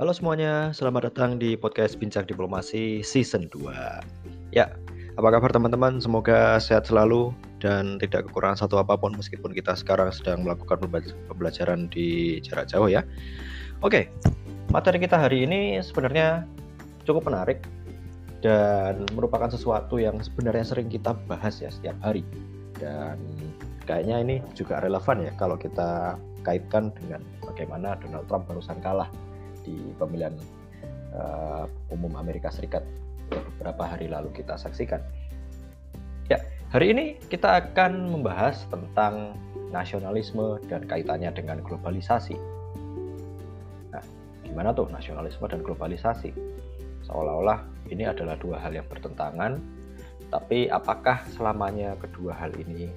Halo semuanya, selamat datang di podcast Bincang Diplomasi Season 2 Ya, apa kabar teman-teman? Semoga sehat selalu dan tidak kekurangan satu apa pun meskipun kita sekarang sedang melakukan pembelajaran di jarak jauh ya. Oke, materi kita hari ini sebenarnya cukup menarik dan merupakan sesuatu yang sebenarnya sering kita bahas ya setiap hari. Dan kayaknya ini juga relevan ya kalau kita kaitkan dengan bagaimana Donald Trump barusan kalah di pemilihan uh, umum Amerika Serikat beberapa hari lalu kita saksikan. Ya, hari ini kita akan membahas tentang nasionalisme dan kaitannya dengan globalisasi. Nah, gimana tuh nasionalisme dan globalisasi? Seolah-olah ini adalah dua hal yang bertentangan, tapi apakah selamanya kedua hal ini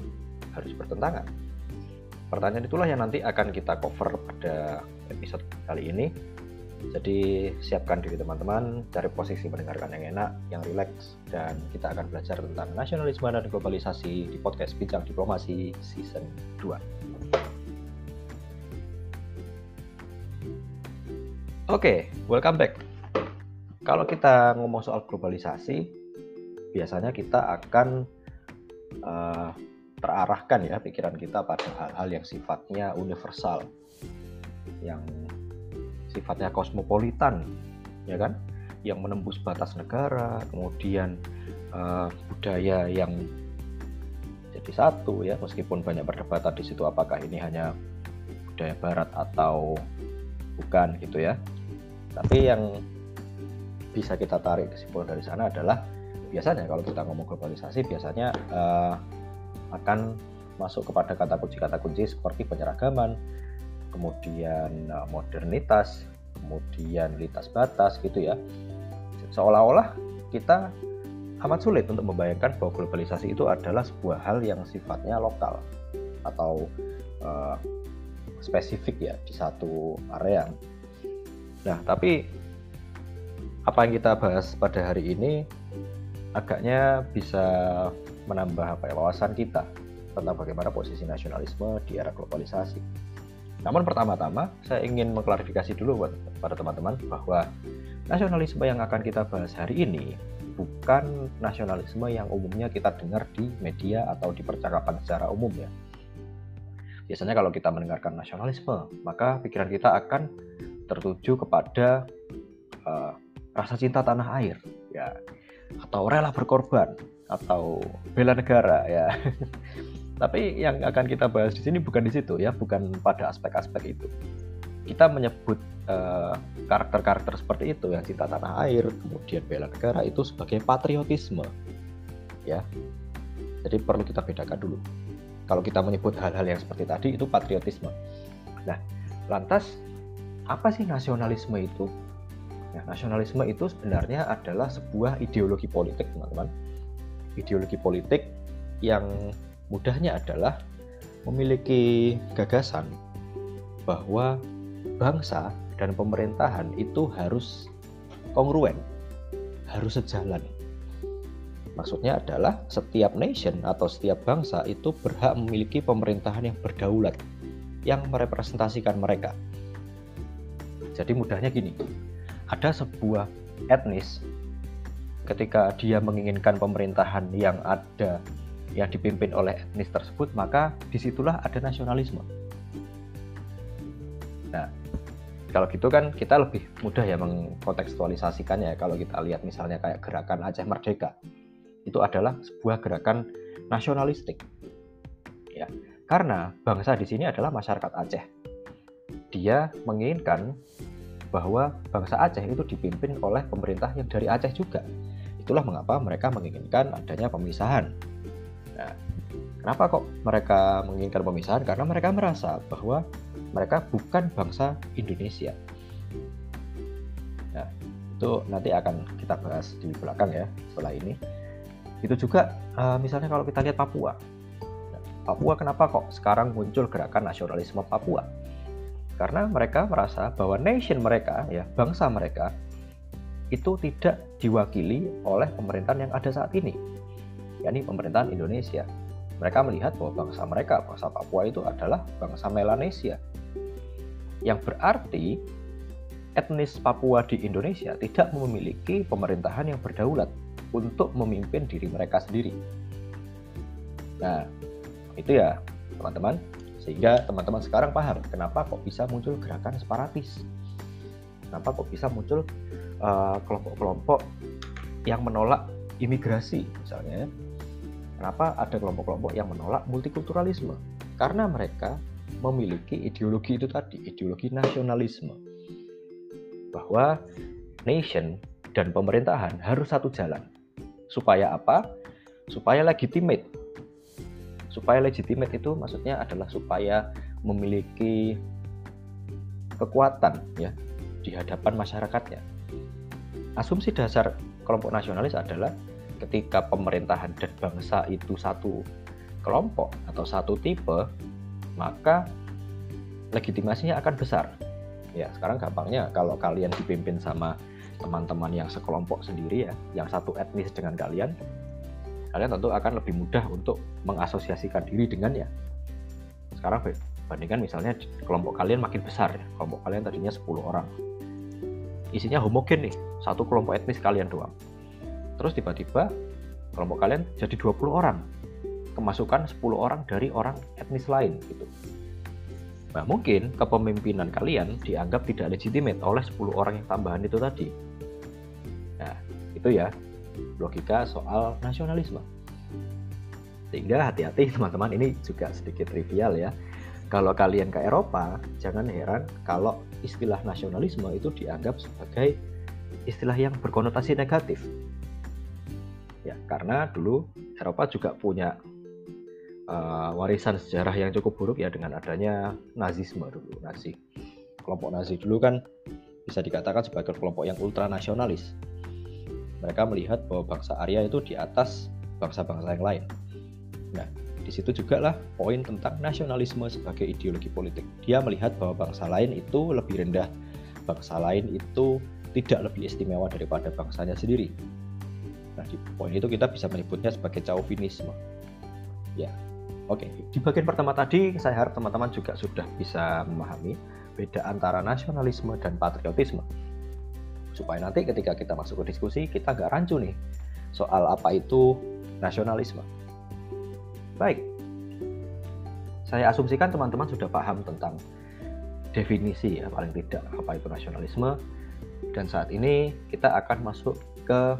harus bertentangan? Pertanyaan itulah yang nanti akan kita cover pada episode kali ini jadi siapkan diri teman-teman, cari posisi mendengarkan yang enak, yang rileks, dan kita akan belajar tentang nasionalisme dan globalisasi di podcast Bincang Diplomasi Season 2. Oke, okay, welcome back. Kalau kita ngomong soal globalisasi, biasanya kita akan uh, terarahkan ya pikiran kita pada hal-hal yang sifatnya universal, yang sifatnya kosmopolitan, ya kan, yang menembus batas negara, kemudian uh, budaya yang jadi satu ya, meskipun banyak perdebatan di situ apakah ini hanya budaya Barat atau bukan gitu ya. Tapi yang bisa kita tarik kesimpulan dari sana adalah biasanya kalau kita ngomong globalisasi biasanya uh, akan masuk kepada kata kunci kata kunci seperti penyeragaman, kemudian uh, modernitas, kemudian lintas batas gitu ya. Seolah-olah kita amat sulit untuk membayangkan bahwa globalisasi itu adalah sebuah hal yang sifatnya lokal atau uh, spesifik ya di satu area. Nah, tapi apa yang kita bahas pada hari ini agaknya bisa menambah apa ya, wawasan kita tentang bagaimana posisi nasionalisme di era globalisasi. Namun pertama-tama saya ingin mengklarifikasi dulu buat pada teman-teman bahwa nasionalisme yang akan kita bahas hari ini bukan nasionalisme yang umumnya kita dengar di media atau di percakapan secara umum ya. Biasanya kalau kita mendengarkan nasionalisme, maka pikiran kita akan tertuju kepada uh, rasa cinta tanah air ya atau rela berkorban atau bela negara ya. Tapi yang akan kita bahas di sini bukan di situ ya, bukan pada aspek-aspek itu. Kita menyebut eh, karakter-karakter seperti itu yang cinta tanah air, kemudian bela negara itu sebagai patriotisme. Ya. Jadi perlu kita bedakan dulu. Kalau kita menyebut hal-hal yang seperti tadi itu patriotisme. Nah, lantas apa sih nasionalisme itu? Nah, nasionalisme itu sebenarnya adalah sebuah ideologi politik, teman-teman. Ideologi politik yang Mudahnya adalah memiliki gagasan bahwa bangsa dan pemerintahan itu harus kongruen, harus sejalan. Maksudnya adalah setiap nation atau setiap bangsa itu berhak memiliki pemerintahan yang berdaulat, yang merepresentasikan mereka. Jadi mudahnya gini, ada sebuah etnis ketika dia menginginkan pemerintahan yang ada yang dipimpin oleh etnis tersebut, maka di situlah ada nasionalisme. Nah, kalau gitu kan kita lebih mudah ya mengkontekstualisasikannya. Kalau kita lihat misalnya kayak gerakan Aceh Merdeka, itu adalah sebuah gerakan nasionalistik. Ya, karena bangsa di sini adalah masyarakat Aceh. Dia menginginkan bahwa bangsa Aceh itu dipimpin oleh pemerintah yang dari Aceh juga. Itulah mengapa mereka menginginkan adanya pemisahan Nah, kenapa kok mereka menginginkan pemisahan? Karena mereka merasa bahwa mereka bukan bangsa Indonesia. Nah, itu nanti akan kita bahas di belakang ya setelah ini. Itu juga uh, misalnya kalau kita lihat Papua. Nah, Papua kenapa kok sekarang muncul gerakan nasionalisme Papua? Karena mereka merasa bahwa nation mereka, ya bangsa mereka, itu tidak diwakili oleh pemerintahan yang ada saat ini yakni pemerintahan Indonesia. Mereka melihat bahwa bangsa mereka, bangsa Papua itu adalah bangsa Melanesia. Yang berarti etnis Papua di Indonesia tidak memiliki pemerintahan yang berdaulat untuk memimpin diri mereka sendiri. Nah, itu ya teman-teman. Sehingga teman-teman sekarang paham kenapa kok bisa muncul gerakan separatis. Kenapa kok bisa muncul eh, kelompok-kelompok uh, yang menolak imigrasi misalnya. Kenapa ada kelompok-kelompok yang menolak multikulturalisme? Karena mereka memiliki ideologi itu tadi, ideologi nasionalisme. Bahwa nation dan pemerintahan harus satu jalan. Supaya apa? Supaya legitimate supaya legitimate itu maksudnya adalah supaya memiliki kekuatan ya di hadapan masyarakatnya. Asumsi dasar kelompok nasionalis adalah ketika pemerintahan dan bangsa itu satu kelompok atau satu tipe, maka legitimasinya akan besar. Ya, sekarang gampangnya kalau kalian dipimpin sama teman-teman yang sekelompok sendiri ya, yang satu etnis dengan kalian, kalian tentu akan lebih mudah untuk mengasosiasikan diri dengannya. Sekarang bandingkan misalnya kelompok kalian makin besar ya, kelompok kalian tadinya 10 orang. Isinya homogen nih, satu kelompok etnis kalian doang. Terus tiba-tiba kelompok kalian jadi 20 orang. Kemasukan 10 orang dari orang etnis lain gitu. Nah, mungkin kepemimpinan kalian dianggap tidak legitimate oleh 10 orang yang tambahan itu tadi. Nah, itu ya logika soal nasionalisme. Sehingga hati-hati teman-teman ini juga sedikit trivial ya. Kalau kalian ke Eropa, jangan heran kalau istilah nasionalisme itu dianggap sebagai istilah yang berkonotasi negatif. Ya, karena dulu Eropa juga punya uh, warisan sejarah yang cukup buruk ya dengan adanya nazisme dulu, Nazi. Kelompok Nazi dulu kan bisa dikatakan sebagai kelompok yang ultranasionalis mereka melihat bahwa bangsa Arya itu di atas bangsa-bangsa yang lain. Nah, di situ juga lah poin tentang nasionalisme sebagai ideologi politik. Dia melihat bahwa bangsa lain itu lebih rendah, bangsa lain itu tidak lebih istimewa daripada bangsanya sendiri. Nah, di poin itu kita bisa menyebutnya sebagai chauvinisme. Ya, oke. Di bagian pertama tadi, saya harap teman-teman juga sudah bisa memahami beda antara nasionalisme dan patriotisme supaya nanti ketika kita masuk ke diskusi kita nggak rancu nih soal apa itu nasionalisme. Baik, saya asumsikan teman-teman sudah paham tentang definisi ya paling tidak apa itu nasionalisme dan saat ini kita akan masuk ke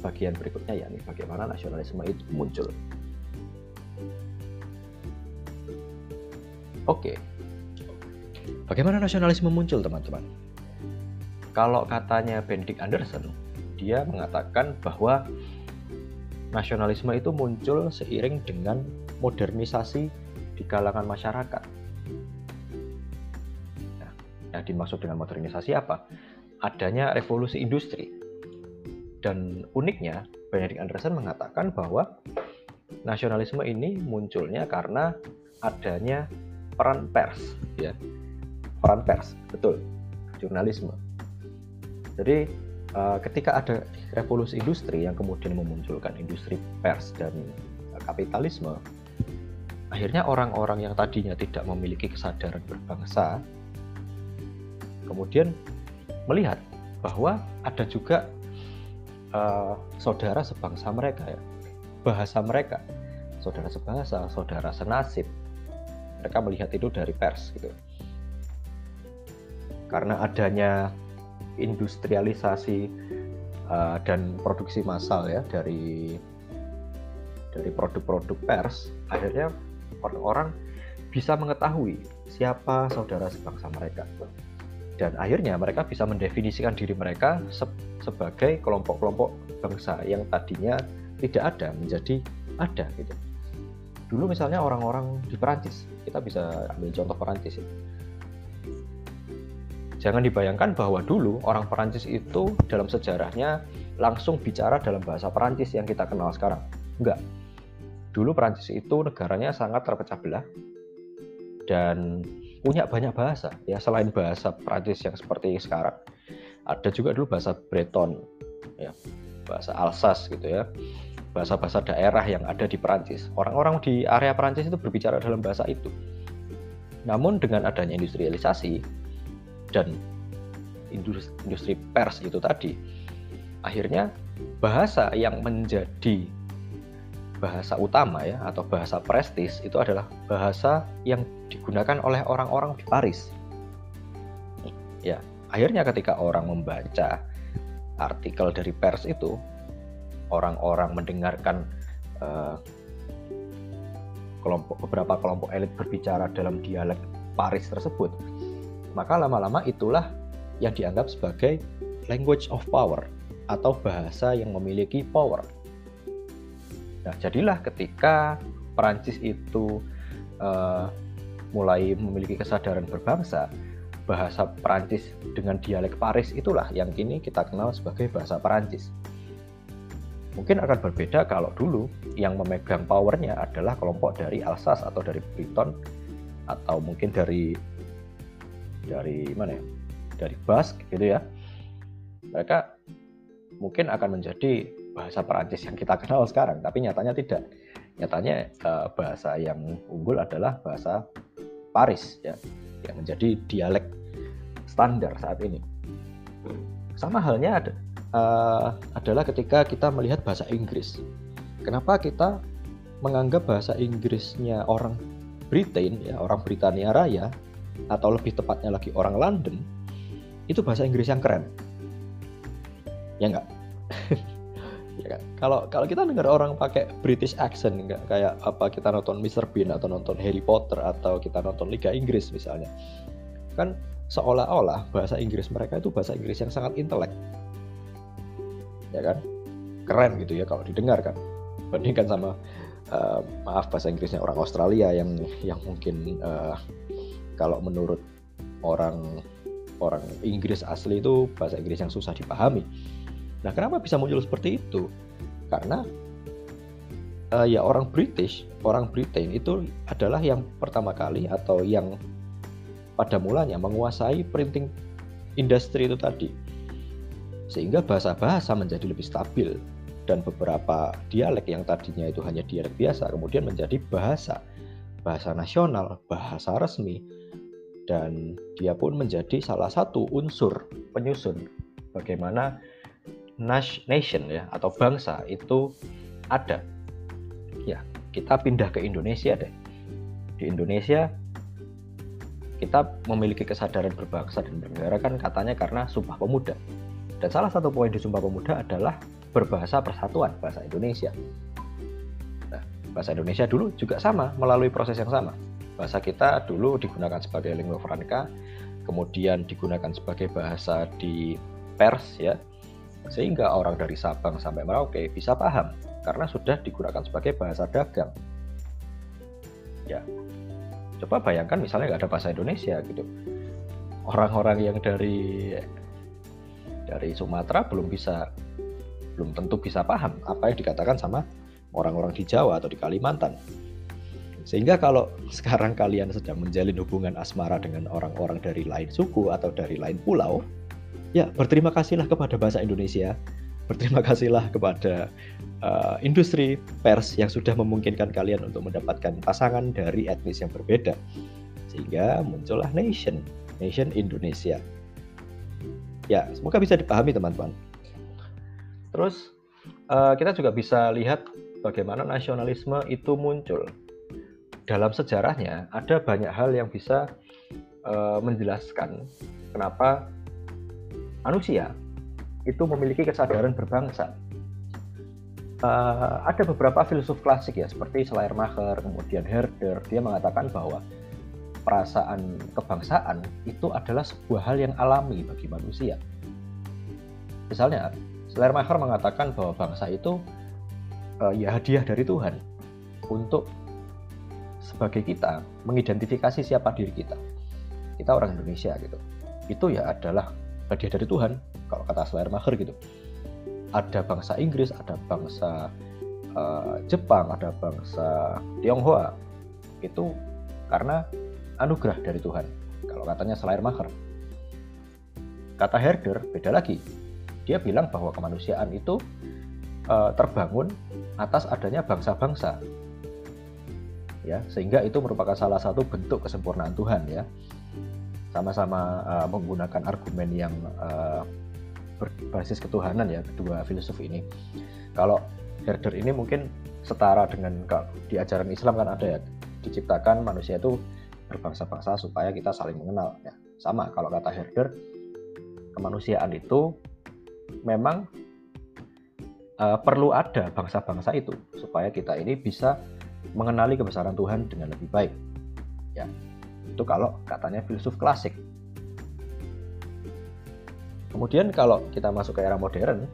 bagian berikutnya yakni bagaimana nasionalisme itu muncul. Oke, bagaimana nasionalisme muncul teman-teman? Kalau katanya Benedict Anderson, dia mengatakan bahwa nasionalisme itu muncul seiring dengan modernisasi di kalangan masyarakat. Nah, yang dimaksud dengan modernisasi apa? Adanya revolusi industri. Dan uniknya, Benedict Anderson mengatakan bahwa nasionalisme ini munculnya karena adanya peran pers, ya. Peran pers, betul. Jurnalisme jadi uh, ketika ada revolusi industri yang kemudian memunculkan industri pers dan kapitalisme, akhirnya orang-orang yang tadinya tidak memiliki kesadaran berbangsa kemudian melihat bahwa ada juga uh, saudara sebangsa mereka ya, bahasa mereka, saudara sebangsa, saudara senasib. Mereka melihat itu dari pers gitu. Karena adanya industrialisasi uh, dan produksi massal ya dari dari produk-produk pers akhirnya orang-orang bisa mengetahui siapa saudara sebangsa mereka dan akhirnya mereka bisa mendefinisikan diri mereka se sebagai kelompok-kelompok bangsa yang tadinya tidak ada menjadi ada gitu dulu misalnya orang-orang di Perancis kita bisa ambil contoh Perancis ya Jangan dibayangkan bahwa dulu orang Perancis itu dalam sejarahnya langsung bicara dalam bahasa Perancis yang kita kenal sekarang. Enggak. Dulu Perancis itu negaranya sangat terpecah belah dan punya banyak bahasa ya selain bahasa Perancis yang seperti sekarang. Ada juga dulu bahasa Breton ya, bahasa Alsace gitu ya. Bahasa-bahasa daerah yang ada di Perancis. Orang-orang di area Perancis itu berbicara dalam bahasa itu. Namun dengan adanya industrialisasi, dan industri pers itu tadi, akhirnya bahasa yang menjadi bahasa utama ya atau bahasa prestis itu adalah bahasa yang digunakan oleh orang-orang di Paris. Ya, akhirnya ketika orang membaca artikel dari pers itu, orang-orang mendengarkan uh, kelompok beberapa kelompok elit berbicara dalam dialek Paris tersebut, maka lama-lama itulah yang dianggap sebagai language of power atau bahasa yang memiliki power. Nah, jadilah ketika Perancis itu uh, mulai memiliki kesadaran berbangsa, bahasa Perancis dengan dialek Paris itulah yang kini kita kenal sebagai bahasa Perancis. Mungkin akan berbeda kalau dulu yang memegang powernya adalah kelompok dari Alsace atau dari Briton atau mungkin dari dari mana ya? Dari Basque gitu ya. Mereka mungkin akan menjadi bahasa Perancis yang kita kenal sekarang, tapi nyatanya tidak. Nyatanya uh, bahasa yang unggul adalah bahasa Paris ya, yang menjadi dialek standar saat ini. Sama halnya ada, uh, adalah ketika kita melihat bahasa Inggris. Kenapa kita menganggap bahasa Inggrisnya orang Britain ya, orang Britania Raya atau lebih tepatnya lagi orang London itu bahasa Inggris yang keren ya enggak ya kan? Kalau kalau kita dengar orang pakai British accent enggak kayak apa kita nonton Mr Bean atau nonton Harry Potter atau kita nonton Liga Inggris misalnya. Kan seolah-olah bahasa Inggris mereka itu bahasa Inggris yang sangat intelek. Ya kan? Keren gitu ya kalau didengar kan. Bandingkan sama uh, maaf bahasa Inggrisnya orang Australia yang yang mungkin uh, kalau menurut orang orang Inggris asli itu bahasa Inggris yang susah dipahami Nah, kenapa bisa muncul seperti itu? Karena uh, ya orang British, orang Britain itu adalah yang pertama kali atau yang pada mulanya menguasai printing industri itu tadi. Sehingga bahasa-bahasa menjadi lebih stabil dan beberapa dialek yang tadinya itu hanya dialek biasa kemudian menjadi bahasa bahasa nasional, bahasa resmi dan dia pun menjadi salah satu unsur penyusun bagaimana nation ya atau bangsa itu ada. Ya, kita pindah ke Indonesia deh. Di Indonesia kita memiliki kesadaran berbangsa dan bernegara kan katanya karena Sumpah Pemuda. Dan salah satu poin di Sumpah Pemuda adalah berbahasa persatuan, bahasa Indonesia. Nah, bahasa Indonesia dulu juga sama, melalui proses yang sama. Bahasa kita dulu digunakan sebagai lingua franca, kemudian digunakan sebagai bahasa di pers ya, sehingga orang dari Sabang sampai Merauke bisa paham karena sudah digunakan sebagai bahasa dagang. Ya, coba bayangkan misalnya nggak ada bahasa Indonesia gitu, orang-orang yang dari dari Sumatera belum bisa belum tentu bisa paham apa yang dikatakan sama orang-orang di Jawa atau di Kalimantan. Sehingga kalau sekarang kalian sedang menjalin hubungan asmara dengan orang-orang dari lain suku atau dari lain pulau, ya berterima kasihlah kepada bahasa Indonesia. Berterima kasihlah kepada uh, industri pers yang sudah memungkinkan kalian untuk mendapatkan pasangan dari etnis yang berbeda. Sehingga muncullah nation nation Indonesia. Ya semoga bisa dipahami teman-teman. Terus uh, kita juga bisa lihat bagaimana nasionalisme itu muncul. Dalam sejarahnya ada banyak hal yang bisa uh, menjelaskan kenapa manusia itu memiliki kesadaran berbangsa. Uh, ada beberapa filsuf klasik ya seperti Schleiermacher, kemudian Herder, dia mengatakan bahwa perasaan kebangsaan itu adalah sebuah hal yang alami bagi manusia. Misalnya, Schleiermacher mengatakan bahwa bangsa itu uh, ya hadiah dari Tuhan untuk sebagai kita mengidentifikasi siapa diri kita. Kita orang Indonesia gitu. Itu ya adalah hadiah dari Tuhan kalau kata Schleiermacher gitu. Ada bangsa Inggris ada bangsa uh, Jepang ada bangsa Tionghoa. Itu karena anugerah dari Tuhan kalau katanya Schleiermacher kata Herder beda lagi. Dia bilang bahwa kemanusiaan itu uh, terbangun atas adanya bangsa-bangsa. Ya sehingga itu merupakan salah satu bentuk kesempurnaan Tuhan ya sama-sama uh, menggunakan argumen yang uh, berbasis ketuhanan ya kedua filsuf ini. Kalau Herder ini mungkin setara dengan di ajaran Islam kan ada ya diciptakan manusia itu berbangsa-bangsa supaya kita saling mengenal ya sama kalau kata Herder kemanusiaan itu memang uh, perlu ada bangsa-bangsa itu supaya kita ini bisa mengenali kebesaran Tuhan dengan lebih baik ya itu kalau katanya filsuf klasik kemudian kalau kita masuk ke era modern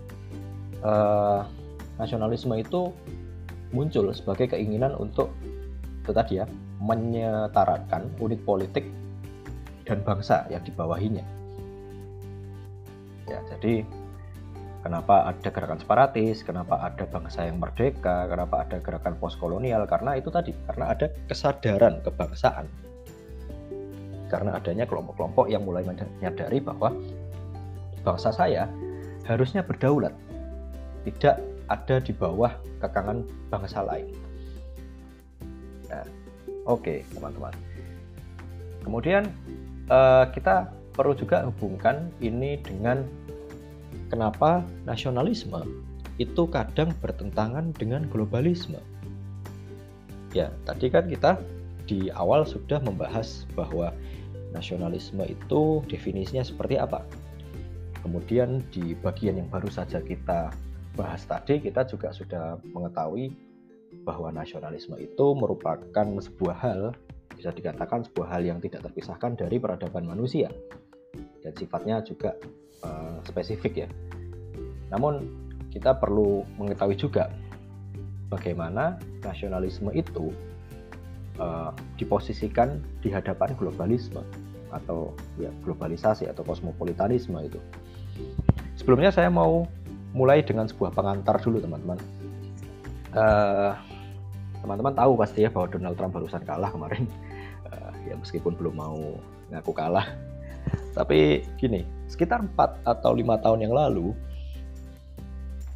uh, nasionalisme itu muncul sebagai keinginan untuk itu tadi ya menyetarakan unit politik dan bangsa yang dibawahinya. Ya, jadi kenapa ada gerakan separatis, kenapa ada bangsa yang merdeka, kenapa ada gerakan postkolonial karena itu tadi, karena ada kesadaran kebangsaan. Karena adanya kelompok-kelompok yang mulai menyadari bahwa bangsa saya harusnya berdaulat, tidak ada di bawah kekangan bangsa lain. Nah, oke okay, teman-teman. Kemudian uh, kita perlu juga hubungkan ini dengan kenapa nasionalisme itu kadang bertentangan dengan globalisme. Ya, tadi kan kita di awal sudah membahas bahwa nasionalisme itu definisinya seperti apa. Kemudian di bagian yang baru saja kita bahas tadi kita juga sudah mengetahui bahwa nasionalisme itu merupakan sebuah hal bisa dikatakan sebuah hal yang tidak terpisahkan dari peradaban manusia dan sifatnya juga uh, spesifik ya. Namun kita perlu mengetahui juga bagaimana nasionalisme itu uh, diposisikan di hadapan globalisme atau ya globalisasi atau kosmopolitanisme itu. Sebelumnya saya mau mulai dengan sebuah pengantar dulu teman-teman. Uh, teman-teman tahu pasti ya bahwa Donald Trump barusan kalah kemarin. Uh, ya meskipun belum mau ngaku kalah. Tapi gini, sekitar 4 atau lima tahun yang lalu,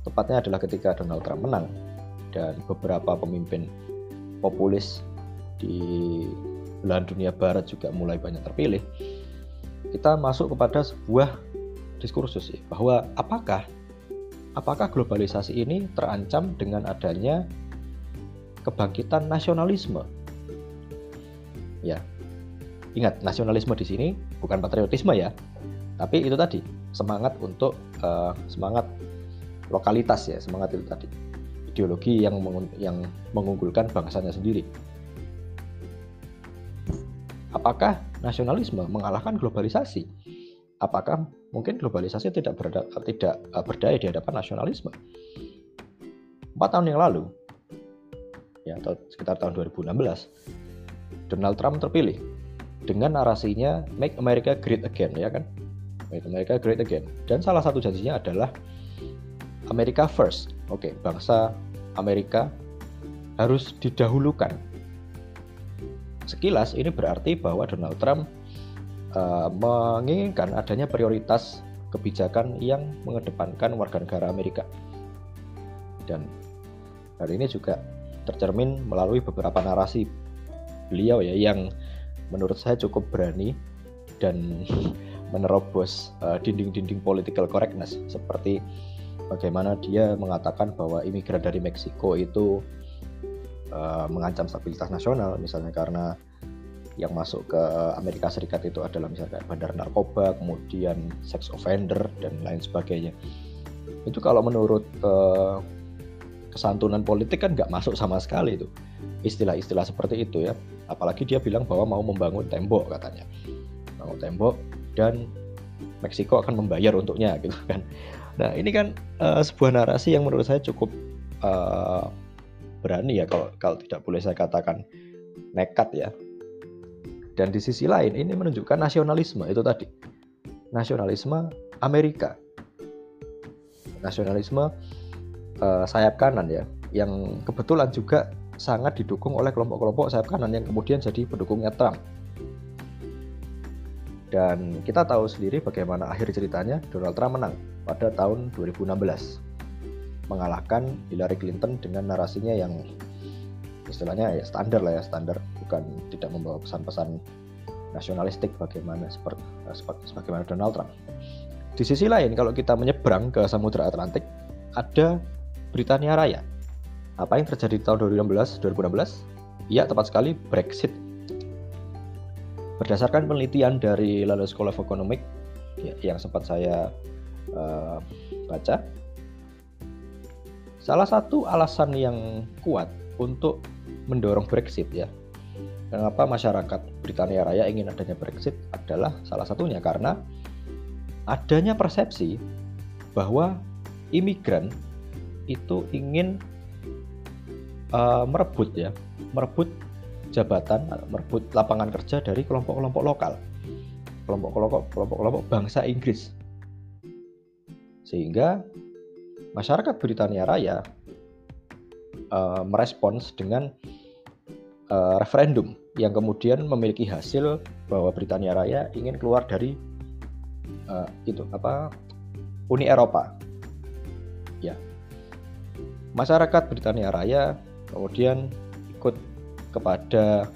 tepatnya adalah ketika Donald Trump menang dan beberapa pemimpin populis di belahan dunia barat juga mulai banyak terpilih, kita masuk kepada sebuah diskursus ya, bahwa apakah apakah globalisasi ini terancam dengan adanya kebangkitan nasionalisme? Ya, ingat nasionalisme di sini bukan patriotisme ya, tapi itu tadi semangat untuk uh, semangat lokalitas ya, semangat itu tadi ideologi yang yang mengunggulkan bangsanya sendiri. Apakah nasionalisme mengalahkan globalisasi? apakah mungkin globalisasi tidak berda, tidak uh, berdaya di hadapan nasionalisme? Empat tahun yang lalu, ya atau sekitar tahun 2016, Donald Trump terpilih dengan narasinya Make America Great Again, ya kan? Make America Great Again. Dan salah satu janjinya adalah America First. Oke, bangsa Amerika harus didahulukan. Sekilas ini berarti bahwa Donald Trump uh, menginginkan adanya prioritas kebijakan yang mengedepankan warga negara Amerika. Dan hal ini juga tercermin melalui beberapa narasi beliau ya yang menurut saya cukup berani dan menerobos uh, dinding-dinding political correctness seperti bagaimana dia mengatakan bahwa imigran dari Meksiko itu uh, mengancam stabilitas nasional misalnya karena yang masuk ke Amerika Serikat itu adalah misalkan bandar narkoba, kemudian sex offender dan lain sebagainya. Itu kalau menurut uh, kesantunan politik kan nggak masuk sama sekali itu istilah-istilah seperti itu ya. Apalagi dia bilang bahwa mau membangun tembok katanya, bangun tembok dan Meksiko akan membayar untuknya gitu kan. Nah ini kan uh, sebuah narasi yang menurut saya cukup uh, berani ya kalau kalau tidak boleh saya katakan nekat ya dan di sisi lain ini menunjukkan nasionalisme itu tadi. Nasionalisme Amerika. Nasionalisme uh, sayap kanan ya yang kebetulan juga sangat didukung oleh kelompok-kelompok sayap kanan yang kemudian jadi pendukungnya Trump. Dan kita tahu sendiri bagaimana akhir ceritanya Donald Trump menang pada tahun 2016 mengalahkan Hillary Clinton dengan narasinya yang istilahnya ya standar lah ya standar bukan tidak membawa pesan-pesan nasionalistik bagaimana seperti, seperti sebagaimana Donald Trump. Di sisi lain kalau kita menyeberang ke Samudra Atlantik ada Britania Raya. Apa yang terjadi di tahun 2016 2016? Ya, tepat sekali Brexit. Berdasarkan penelitian dari London School of Economics ya, yang sempat saya uh, baca, salah satu alasan yang kuat untuk mendorong Brexit ya Kenapa masyarakat Britania Raya ingin adanya Brexit adalah salah satunya karena adanya persepsi bahwa imigran itu ingin uh, merebut ya, merebut jabatan, merebut lapangan kerja dari kelompok-kelompok lokal, kelompok-kelompok kelompok-kelompok bangsa Inggris. Sehingga masyarakat Britania Raya uh, merespons dengan uh, referendum yang kemudian memiliki hasil bahwa Britania Raya ingin keluar dari uh, itu apa Uni Eropa. Ya. Masyarakat Britania Raya kemudian ikut kepada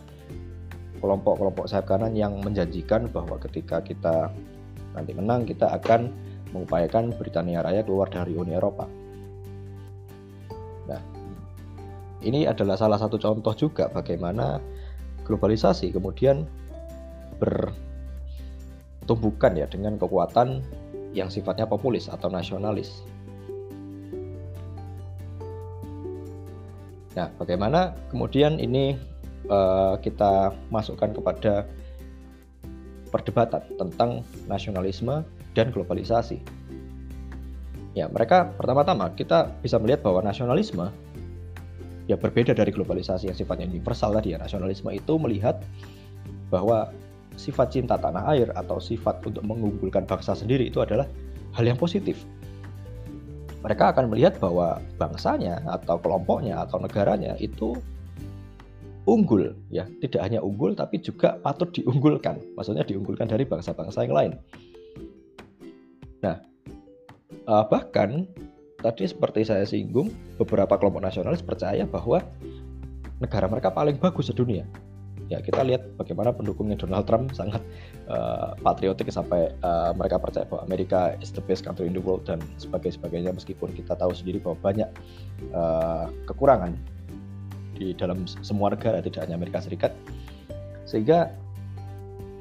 kelompok-kelompok sayap kanan yang menjanjikan bahwa ketika kita nanti menang kita akan mengupayakan Britania Raya keluar dari Uni Eropa. Nah, ini adalah salah satu contoh juga bagaimana globalisasi kemudian bertumbuhkan ya dengan kekuatan yang sifatnya populis atau nasionalis. Nah, bagaimana kemudian ini uh, kita masukkan kepada perdebatan tentang nasionalisme dan globalisasi. Ya, mereka pertama-tama kita bisa melihat bahwa nasionalisme ya berbeda dari globalisasi yang sifatnya universal tadi ya. Nasionalisme itu melihat bahwa sifat cinta tanah air atau sifat untuk mengunggulkan bangsa sendiri itu adalah hal yang positif. Mereka akan melihat bahwa bangsanya atau kelompoknya atau negaranya itu unggul ya. Tidak hanya unggul tapi juga patut diunggulkan. Maksudnya diunggulkan dari bangsa-bangsa yang lain eh, bahkan tadi seperti saya singgung, beberapa kelompok nasionalis percaya bahwa negara mereka paling bagus sedunia. Ya, kita lihat bagaimana pendukungnya Donald Trump sangat uh, patriotik sampai uh, mereka percaya bahwa Amerika is the best country in the world dan sebagainya sebagainya meskipun kita tahu sendiri bahwa banyak uh, kekurangan di dalam semua negara tidak hanya Amerika Serikat. Sehingga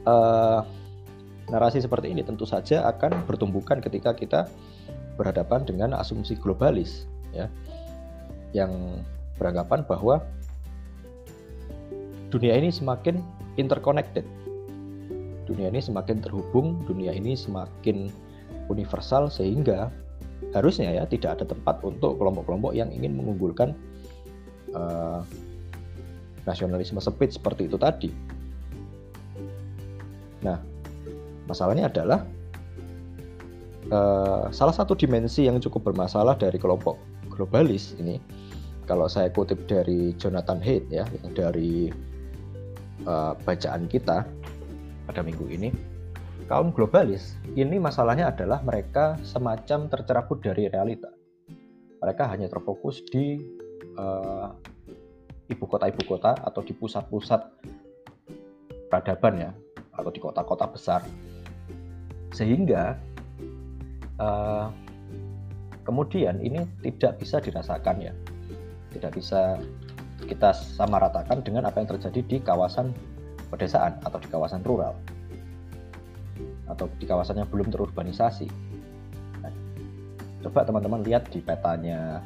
uh, narasi seperti ini tentu saja akan bertumbuhkan ketika kita berhadapan dengan asumsi globalis ya yang beranggapan bahwa dunia ini semakin interconnected. Dunia ini semakin terhubung, dunia ini semakin universal sehingga harusnya ya tidak ada tempat untuk kelompok-kelompok yang ingin mengunggulkan uh, nasionalisme sempit seperti itu tadi. Nah, masalahnya adalah uh, salah satu dimensi yang cukup bermasalah dari kelompok globalis ini kalau saya kutip dari Jonathan Haidt ya yang dari uh, bacaan kita pada minggu ini kaum globalis ini masalahnya adalah mereka semacam tercerabut dari realita. Mereka hanya terfokus di uh, ibu kota-ibu kota atau di pusat-pusat peradaban ya atau di kota-kota besar. Sehingga uh, kemudian ini tidak bisa dirasakan ya. Tidak bisa kita sama ratakan dengan apa yang terjadi di kawasan pedesaan atau di kawasan rural. Atau di kawasan yang belum terurbanisasi. Nah, coba teman-teman lihat di petanya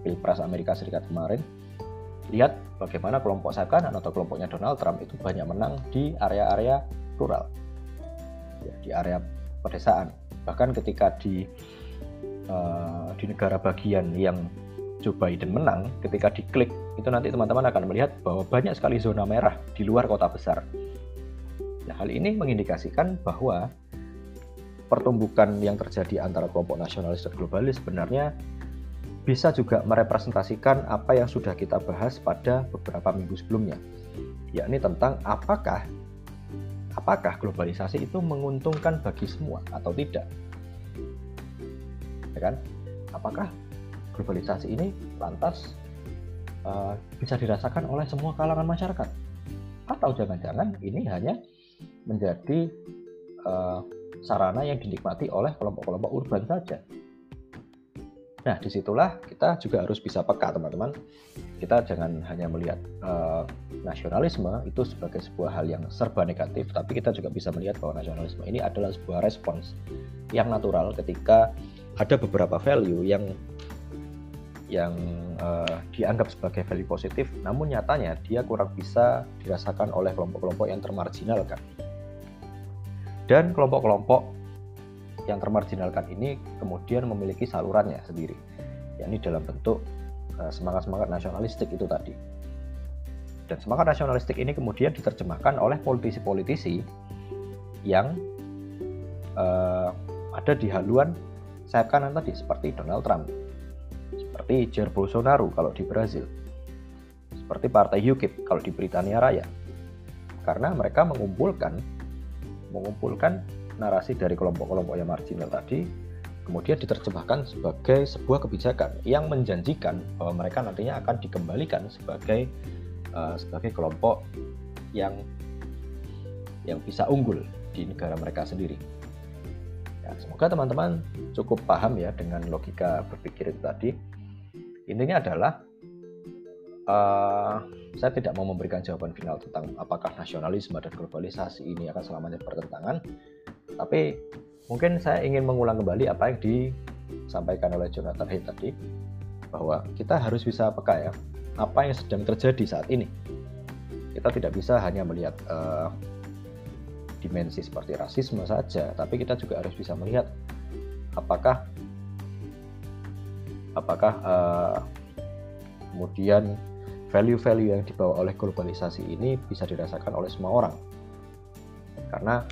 Pilpres Amerika Serikat kemarin. Lihat bagaimana kelompok sayap kanan atau kelompoknya Donald Trump itu banyak menang di area-area rural. Ya, di area pedesaan bahkan ketika di uh, di negara bagian yang Joe Biden menang, ketika diklik itu nanti teman-teman akan melihat bahwa banyak sekali zona merah di luar kota besar. Nah, hal ini mengindikasikan bahwa pertumbukan yang terjadi antara kelompok nasionalis dan globalis sebenarnya bisa juga merepresentasikan apa yang sudah kita bahas pada beberapa minggu sebelumnya, yakni tentang apakah apakah globalisasi itu menguntungkan bagi semua atau tidak? Ya kan? Apakah globalisasi ini lantas uh, bisa dirasakan oleh semua kalangan masyarakat? Atau jangan-jangan ini hanya menjadi uh, sarana yang dinikmati oleh kelompok-kelompok urban saja. Nah, di situlah kita juga harus bisa peka, teman-teman. Kita jangan hanya melihat uh, nasionalisme itu sebagai sebuah hal yang serba negatif, tapi kita juga bisa melihat bahwa nasionalisme ini adalah sebuah respons yang natural ketika ada beberapa value yang yang uh, dianggap sebagai value positif, namun nyatanya dia kurang bisa dirasakan oleh kelompok-kelompok yang termarginalkan. Dan kelompok-kelompok yang termarginalkan ini kemudian memiliki salurannya sendiri, yakni dalam bentuk uh, semangat-semangat nasionalistik itu tadi. Dan semangat nasionalistik ini kemudian diterjemahkan oleh politisi-politisi yang uh, ada di haluan sayap kanan tadi, seperti Donald Trump seperti Jair Bolsonaro kalau di Brazil, seperti Partai UKIP kalau di Britania Raya. Karena mereka mengumpulkan mengumpulkan narasi dari kelompok-kelompok yang marginal tadi kemudian diterjemahkan sebagai sebuah kebijakan yang menjanjikan bahwa mereka nantinya akan dikembalikan sebagai uh, sebagai kelompok yang yang bisa unggul di negara mereka sendiri. Ya, semoga teman-teman cukup paham ya dengan logika berpikir itu tadi. Intinya adalah uh, saya tidak mau memberikan jawaban final tentang apakah nasionalisme dan globalisasi ini akan selamanya bertentangan, tapi mungkin saya ingin mengulang kembali apa yang disampaikan oleh Jonathan Haidt tadi, bahwa kita harus bisa peka ya, apa yang sedang terjadi saat ini. Kita tidak bisa hanya melihat uh, dimensi seperti rasisme saja, tapi kita juga harus bisa melihat apakah apakah uh, kemudian value-value yang dibawa oleh globalisasi ini bisa dirasakan oleh semua orang karena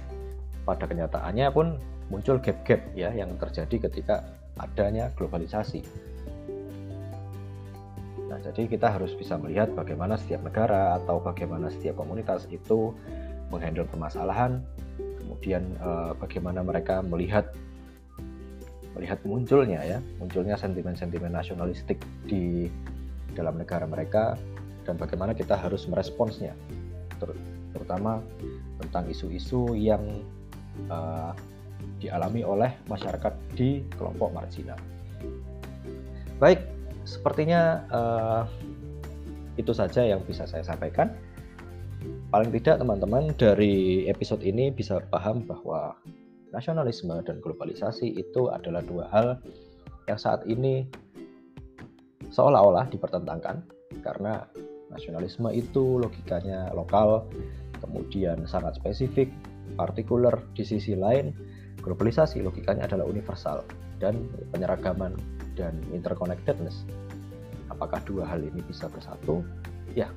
pada kenyataannya pun muncul gap-gap ya yang terjadi ketika adanya globalisasi. Nah, jadi kita harus bisa melihat bagaimana setiap negara atau bagaimana setiap komunitas itu menghandle permasalahan, kemudian eh, bagaimana mereka melihat melihat munculnya ya munculnya sentimen-sentimen nasionalistik di dalam negara mereka dan bagaimana kita harus meresponsnya ter terutama tentang isu-isu yang uh, dialami oleh masyarakat di kelompok marginal. Baik, sepertinya uh, itu saja yang bisa saya sampaikan. Paling tidak teman-teman dari episode ini bisa paham bahwa nasionalisme dan globalisasi itu adalah dua hal yang saat ini seolah-olah dipertentangkan karena nasionalisme itu logikanya lokal, kemudian sangat spesifik, partikular di sisi lain, globalisasi logikanya adalah universal dan penyeragaman dan interconnectedness. Apakah dua hal ini bisa bersatu? Ya,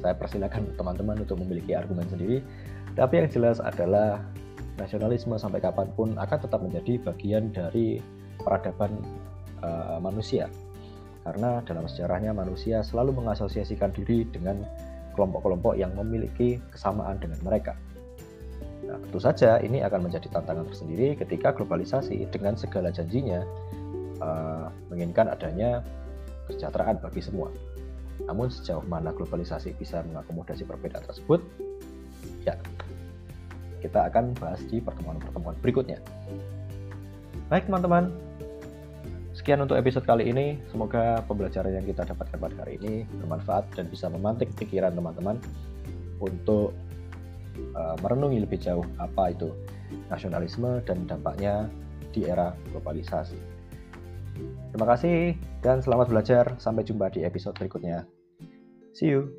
saya persilakan teman-teman untuk memiliki argumen sendiri. Tapi yang jelas adalah nasionalisme sampai kapan pun akan tetap menjadi bagian dari peradaban uh, manusia. Karena dalam sejarahnya manusia selalu mengasosiasikan diri dengan kelompok-kelompok yang memiliki kesamaan dengan mereka. Nah, tentu saja ini akan menjadi tantangan tersendiri ketika globalisasi dengan segala janjinya uh, menginginkan adanya kesejahteraan bagi semua. Namun sejauh mana globalisasi bisa mengakomodasi perbedaan tersebut, ya kita akan bahas di pertemuan-pertemuan berikutnya. Baik teman-teman, sekian untuk episode kali ini. Semoga pembelajaran yang kita dapatkan pada hari ini bermanfaat dan bisa memantik pikiran teman-teman untuk uh, merenungi lebih jauh apa itu nasionalisme dan dampaknya di era globalisasi. Terima kasih dan selamat belajar. Sampai jumpa di episode berikutnya. See you.